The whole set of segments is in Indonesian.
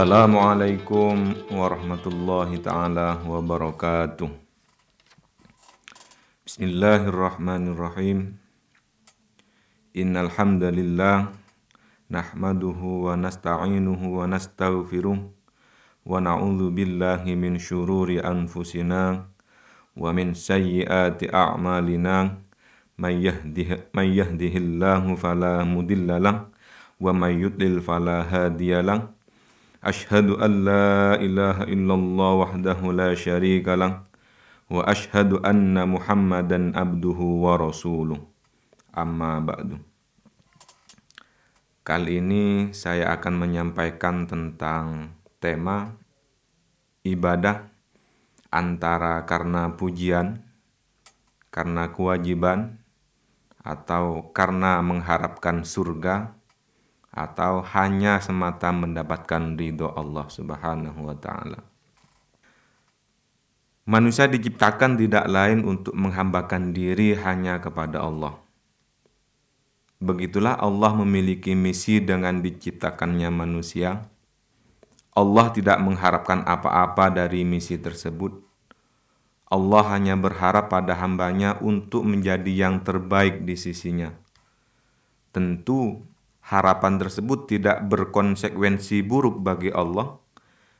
Assalamualaikum warahmatullahi taala wabarakatuh. Bismillahirrahmanirrahim. Innal hamdalillah nahmaduhu wa nasta'inuhu wa nastaghfiruh wa na'udzu billahi min syururi anfusina wa min sayyiati a'malina may yahdih may yahdihillahu fala mudhillalah wa may yudlil fala أشهد أن لا إله إلا الله وحده لا شريك له وأشهد أن محمدا عبده ورسوله amma ba'du. Kali ini saya akan menyampaikan tentang tema ibadah antara karena pujian, karena kewajiban, atau karena mengharapkan surga, atau hanya semata mendapatkan ridho Allah Subhanahu wa taala. Manusia diciptakan tidak lain untuk menghambakan diri hanya kepada Allah. Begitulah Allah memiliki misi dengan diciptakannya manusia. Allah tidak mengharapkan apa-apa dari misi tersebut. Allah hanya berharap pada hambanya untuk menjadi yang terbaik di sisinya. Tentu harapan tersebut tidak berkonsekuensi buruk bagi Allah,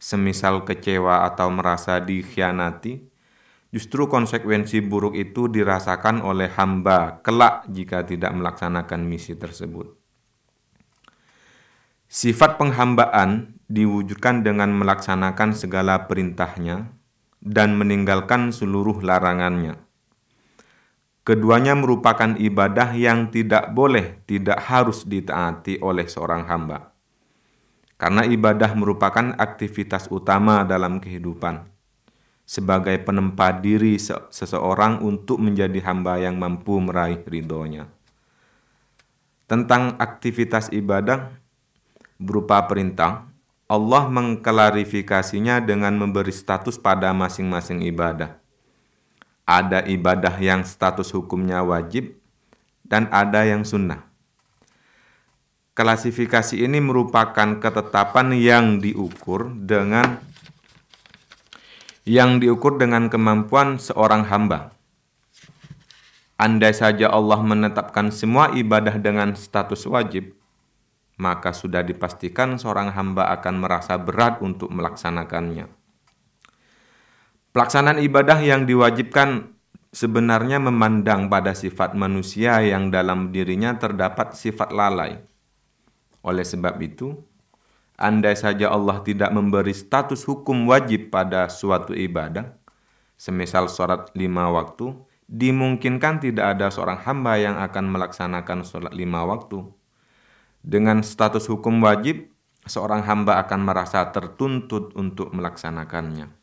semisal kecewa atau merasa dikhianati, justru konsekuensi buruk itu dirasakan oleh hamba kelak jika tidak melaksanakan misi tersebut. Sifat penghambaan diwujudkan dengan melaksanakan segala perintahnya dan meninggalkan seluruh larangannya. Keduanya merupakan ibadah yang tidak boleh, tidak harus ditaati oleh seorang hamba. Karena ibadah merupakan aktivitas utama dalam kehidupan. Sebagai penempa diri seseorang untuk menjadi hamba yang mampu meraih ridhonya. Tentang aktivitas ibadah berupa perintah, Allah mengklarifikasinya dengan memberi status pada masing-masing ibadah ada ibadah yang status hukumnya wajib dan ada yang sunnah. Klasifikasi ini merupakan ketetapan yang diukur dengan yang diukur dengan kemampuan seorang hamba. Andai saja Allah menetapkan semua ibadah dengan status wajib, maka sudah dipastikan seorang hamba akan merasa berat untuk melaksanakannya. Pelaksanaan ibadah yang diwajibkan sebenarnya memandang pada sifat manusia yang dalam dirinya terdapat sifat lalai. Oleh sebab itu, andai saja Allah tidak memberi status hukum wajib pada suatu ibadah, semisal sholat lima waktu, dimungkinkan tidak ada seorang hamba yang akan melaksanakan sholat lima waktu. Dengan status hukum wajib, seorang hamba akan merasa tertuntut untuk melaksanakannya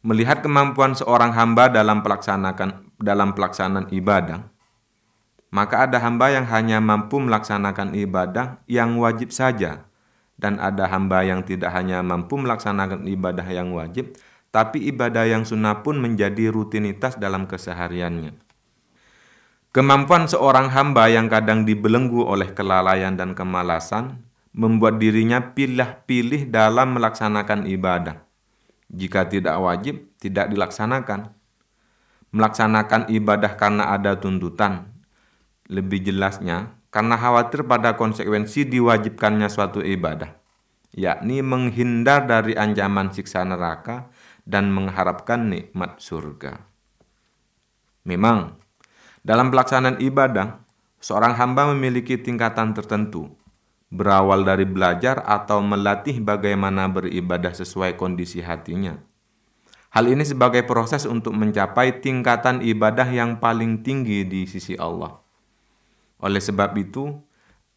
melihat kemampuan seorang hamba dalam pelaksanakan dalam pelaksanaan ibadah, maka ada hamba yang hanya mampu melaksanakan ibadah yang wajib saja dan ada hamba yang tidak hanya mampu melaksanakan ibadah yang wajib, tapi ibadah yang sunnah pun menjadi rutinitas dalam kesehariannya. Kemampuan seorang hamba yang kadang dibelenggu oleh kelalaian dan kemalasan membuat dirinya pilih-pilih dalam melaksanakan ibadah jika tidak wajib, tidak dilaksanakan. Melaksanakan ibadah karena ada tuntutan. Lebih jelasnya, karena khawatir pada konsekuensi diwajibkannya suatu ibadah, yakni menghindar dari ancaman siksa neraka dan mengharapkan nikmat surga. Memang, dalam pelaksanaan ibadah, seorang hamba memiliki tingkatan tertentu, berawal dari belajar atau melatih bagaimana beribadah sesuai kondisi hatinya. Hal ini sebagai proses untuk mencapai tingkatan ibadah yang paling tinggi di sisi Allah. Oleh sebab itu,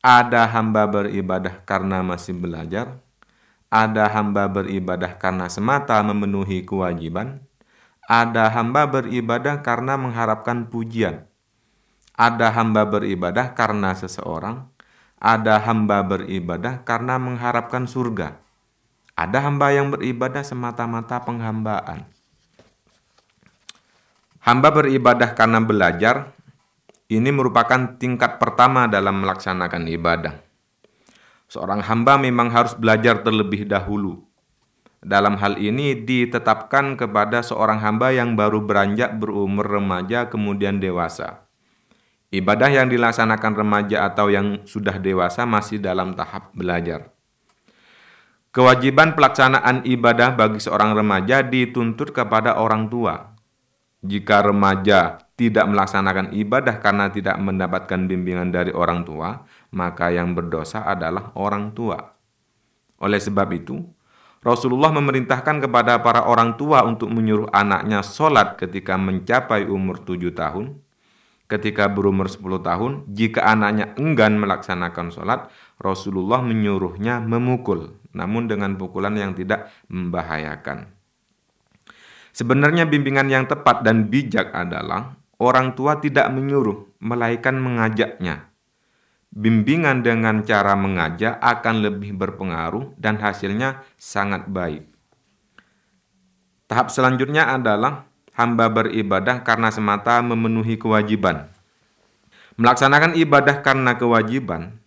ada hamba beribadah karena masih belajar, ada hamba beribadah karena semata memenuhi kewajiban, ada hamba beribadah karena mengharapkan pujian, ada hamba beribadah karena seseorang, ada hamba beribadah karena mengharapkan surga. Ada hamba yang beribadah semata-mata penghambaan. Hamba beribadah karena belajar, ini merupakan tingkat pertama dalam melaksanakan ibadah. Seorang hamba memang harus belajar terlebih dahulu. Dalam hal ini ditetapkan kepada seorang hamba yang baru beranjak berumur remaja kemudian dewasa. Ibadah yang dilaksanakan remaja atau yang sudah dewasa masih dalam tahap belajar. Kewajiban pelaksanaan ibadah bagi seorang remaja dituntut kepada orang tua. Jika remaja tidak melaksanakan ibadah karena tidak mendapatkan bimbingan dari orang tua, maka yang berdosa adalah orang tua. Oleh sebab itu, Rasulullah memerintahkan kepada para orang tua untuk menyuruh anaknya sholat ketika mencapai umur tujuh tahun. Ketika berumur 10 tahun, jika anaknya enggan melaksanakan sholat, Rasulullah menyuruhnya memukul, namun dengan pukulan yang tidak membahayakan. Sebenarnya bimbingan yang tepat dan bijak adalah orang tua tidak menyuruh, melainkan mengajaknya bimbingan dengan cara mengajak akan lebih berpengaruh dan hasilnya sangat baik. Tahap selanjutnya adalah hamba beribadah karena semata memenuhi kewajiban. Melaksanakan ibadah karena kewajiban.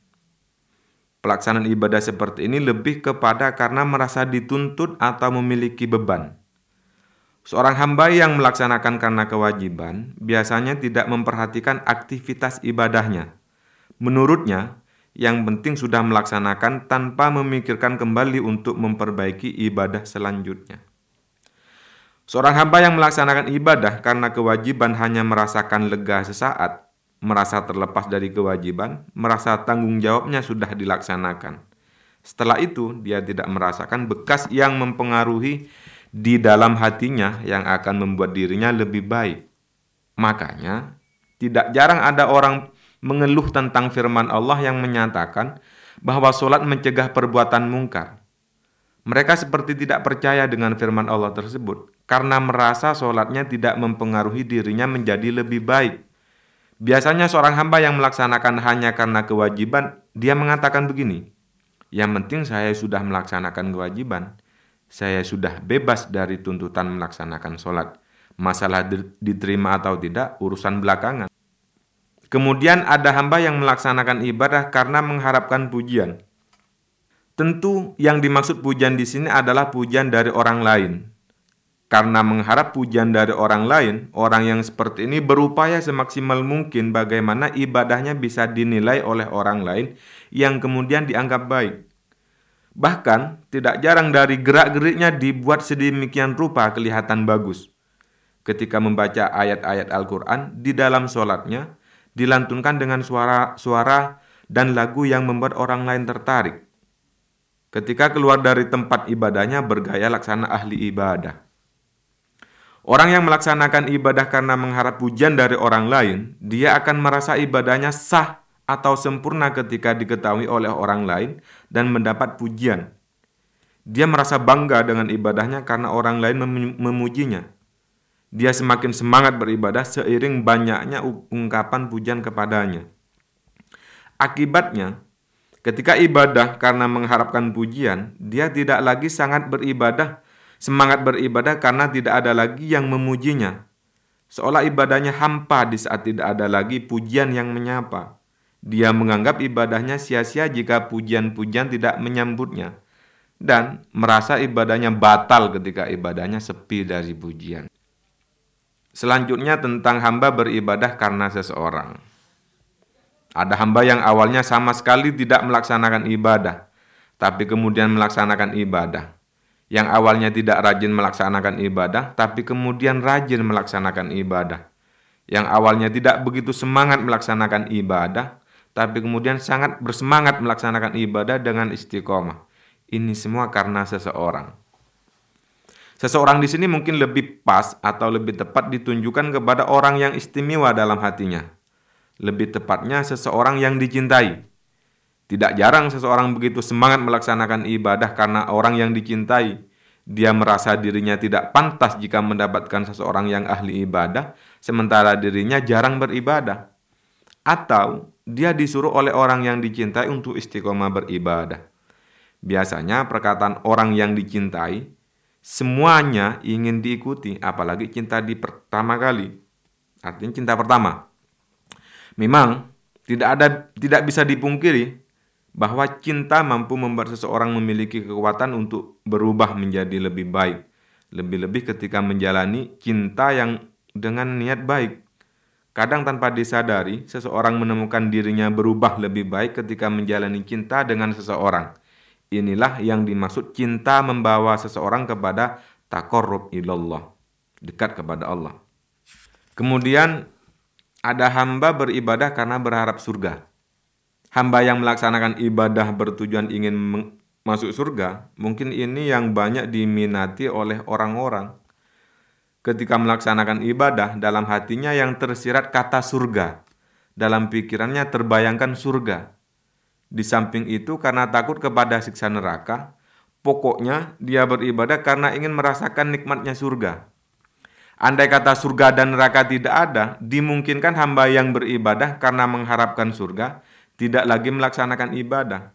Pelaksanaan ibadah seperti ini lebih kepada karena merasa dituntut atau memiliki beban. Seorang hamba yang melaksanakan karena kewajiban biasanya tidak memperhatikan aktivitas ibadahnya Menurutnya, yang penting sudah melaksanakan tanpa memikirkan kembali untuk memperbaiki ibadah selanjutnya. Seorang hamba yang melaksanakan ibadah karena kewajiban hanya merasakan lega sesaat, merasa terlepas dari kewajiban, merasa tanggung jawabnya sudah dilaksanakan. Setelah itu, dia tidak merasakan bekas yang mempengaruhi di dalam hatinya yang akan membuat dirinya lebih baik. Makanya, tidak jarang ada orang mengeluh tentang firman Allah yang menyatakan bahwa solat mencegah perbuatan mungkar. Mereka seperti tidak percaya dengan firman Allah tersebut karena merasa solatnya tidak mempengaruhi dirinya menjadi lebih baik. Biasanya seorang hamba yang melaksanakan hanya karena kewajiban, dia mengatakan begini, yang penting saya sudah melaksanakan kewajiban, saya sudah bebas dari tuntutan melaksanakan solat. Masalah diterima atau tidak urusan belakangan. Kemudian ada hamba yang melaksanakan ibadah karena mengharapkan pujian. Tentu yang dimaksud pujian di sini adalah pujian dari orang lain. Karena mengharap pujian dari orang lain, orang yang seperti ini berupaya semaksimal mungkin bagaimana ibadahnya bisa dinilai oleh orang lain yang kemudian dianggap baik. Bahkan, tidak jarang dari gerak-geriknya dibuat sedemikian rupa kelihatan bagus. Ketika membaca ayat-ayat Al-Quran di dalam sholatnya, dilantunkan dengan suara-suara dan lagu yang membuat orang lain tertarik. Ketika keluar dari tempat ibadahnya bergaya laksana ahli ibadah. Orang yang melaksanakan ibadah karena mengharap pujian dari orang lain, dia akan merasa ibadahnya sah atau sempurna ketika diketahui oleh orang lain dan mendapat pujian. Dia merasa bangga dengan ibadahnya karena orang lain memujinya dia semakin semangat beribadah seiring banyaknya ungkapan pujian kepadanya. Akibatnya, ketika ibadah karena mengharapkan pujian, dia tidak lagi sangat beribadah, semangat beribadah karena tidak ada lagi yang memujinya. Seolah ibadahnya hampa di saat tidak ada lagi pujian yang menyapa. Dia menganggap ibadahnya sia-sia jika pujian-pujian tidak menyambutnya dan merasa ibadahnya batal ketika ibadahnya sepi dari pujian. Selanjutnya tentang hamba beribadah karena seseorang. Ada hamba yang awalnya sama sekali tidak melaksanakan ibadah, tapi kemudian melaksanakan ibadah. Yang awalnya tidak rajin melaksanakan ibadah, tapi kemudian rajin melaksanakan ibadah. Yang awalnya tidak begitu semangat melaksanakan ibadah, tapi kemudian sangat bersemangat melaksanakan ibadah dengan istiqomah. Ini semua karena seseorang. Seseorang di sini mungkin lebih pas atau lebih tepat ditunjukkan kepada orang yang istimewa dalam hatinya. Lebih tepatnya seseorang yang dicintai. Tidak jarang seseorang begitu semangat melaksanakan ibadah karena orang yang dicintai. Dia merasa dirinya tidak pantas jika mendapatkan seseorang yang ahli ibadah, sementara dirinya jarang beribadah. Atau dia disuruh oleh orang yang dicintai untuk istiqomah beribadah. Biasanya perkataan orang yang dicintai semuanya ingin diikuti, apalagi cinta di pertama kali. Artinya cinta pertama. Memang tidak ada tidak bisa dipungkiri bahwa cinta mampu membuat seseorang memiliki kekuatan untuk berubah menjadi lebih baik, lebih-lebih ketika menjalani cinta yang dengan niat baik. Kadang tanpa disadari, seseorang menemukan dirinya berubah lebih baik ketika menjalani cinta dengan seseorang. Inilah yang dimaksud cinta membawa seseorang kepada takorrub ilallah, dekat kepada Allah. Kemudian ada hamba beribadah karena berharap surga hamba yang melaksanakan ibadah bertujuan ingin masuk surga, mungkin ini yang banyak diminati oleh orang-orang. Ketika melaksanakan ibadah, dalam hatinya yang tersirat kata surga. Dalam pikirannya terbayangkan surga. Di samping itu karena takut kepada siksa neraka, pokoknya dia beribadah karena ingin merasakan nikmatnya surga. Andai kata surga dan neraka tidak ada, dimungkinkan hamba yang beribadah karena mengharapkan surga tidak lagi melaksanakan ibadah.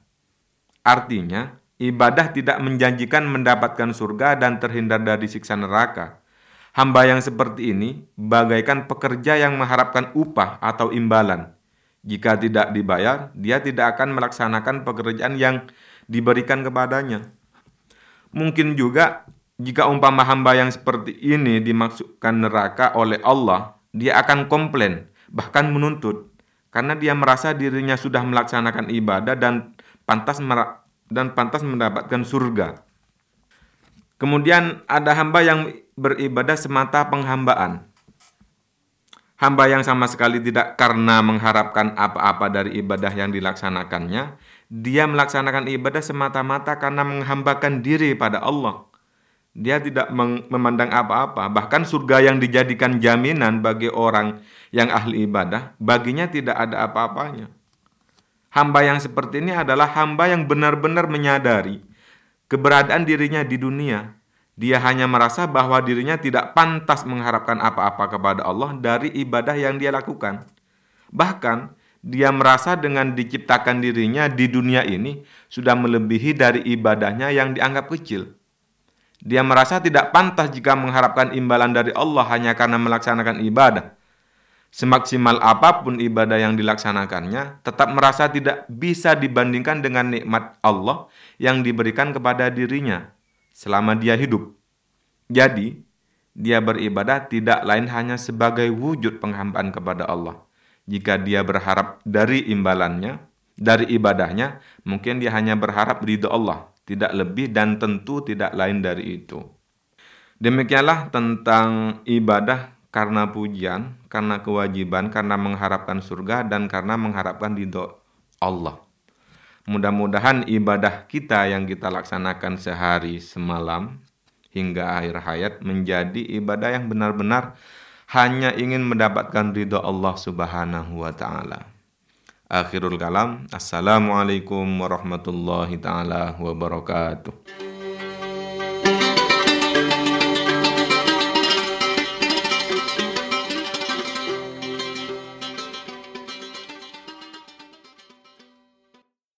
Artinya, ibadah tidak menjanjikan mendapatkan surga dan terhindar dari siksa neraka. Hamba yang seperti ini bagaikan pekerja yang mengharapkan upah atau imbalan. Jika tidak dibayar, dia tidak akan melaksanakan pekerjaan yang diberikan kepadanya. Mungkin juga jika umpama hamba yang seperti ini dimaksudkan neraka oleh Allah, dia akan komplain, bahkan menuntut karena dia merasa dirinya sudah melaksanakan ibadah dan pantas dan pantas mendapatkan surga. Kemudian ada hamba yang beribadah semata penghambaan. Hamba yang sama sekali tidak karena mengharapkan apa-apa dari ibadah yang dilaksanakannya, dia melaksanakan ibadah semata-mata karena menghambakan diri pada Allah. Dia tidak memandang apa-apa, bahkan surga yang dijadikan jaminan bagi orang yang ahli ibadah, baginya tidak ada apa-apanya. Hamba yang seperti ini adalah hamba yang benar-benar menyadari keberadaan dirinya di dunia. Dia hanya merasa bahwa dirinya tidak pantas mengharapkan apa-apa kepada Allah dari ibadah yang dia lakukan. Bahkan, dia merasa dengan diciptakan dirinya di dunia ini sudah melebihi dari ibadahnya yang dianggap kecil. Dia merasa tidak pantas jika mengharapkan imbalan dari Allah hanya karena melaksanakan ibadah. Semaksimal apa pun ibadah yang dilaksanakannya, tetap merasa tidak bisa dibandingkan dengan nikmat Allah yang diberikan kepada dirinya selama dia hidup. Jadi, dia beribadah tidak lain hanya sebagai wujud penghambaan kepada Allah. Jika dia berharap dari imbalannya, dari ibadahnya, mungkin dia hanya berharap ridho Allah, tidak lebih dan tentu tidak lain dari itu. Demikianlah tentang ibadah karena pujian, karena kewajiban, karena mengharapkan surga, dan karena mengharapkan ridho Allah. Mudah-mudahan ibadah kita yang kita laksanakan sehari semalam hingga akhir hayat menjadi ibadah yang benar-benar hanya ingin mendapatkan ridho Allah Subhanahu wa taala. Akhirul kalam. Assalamualaikum warahmatullahi taala wabarakatuh.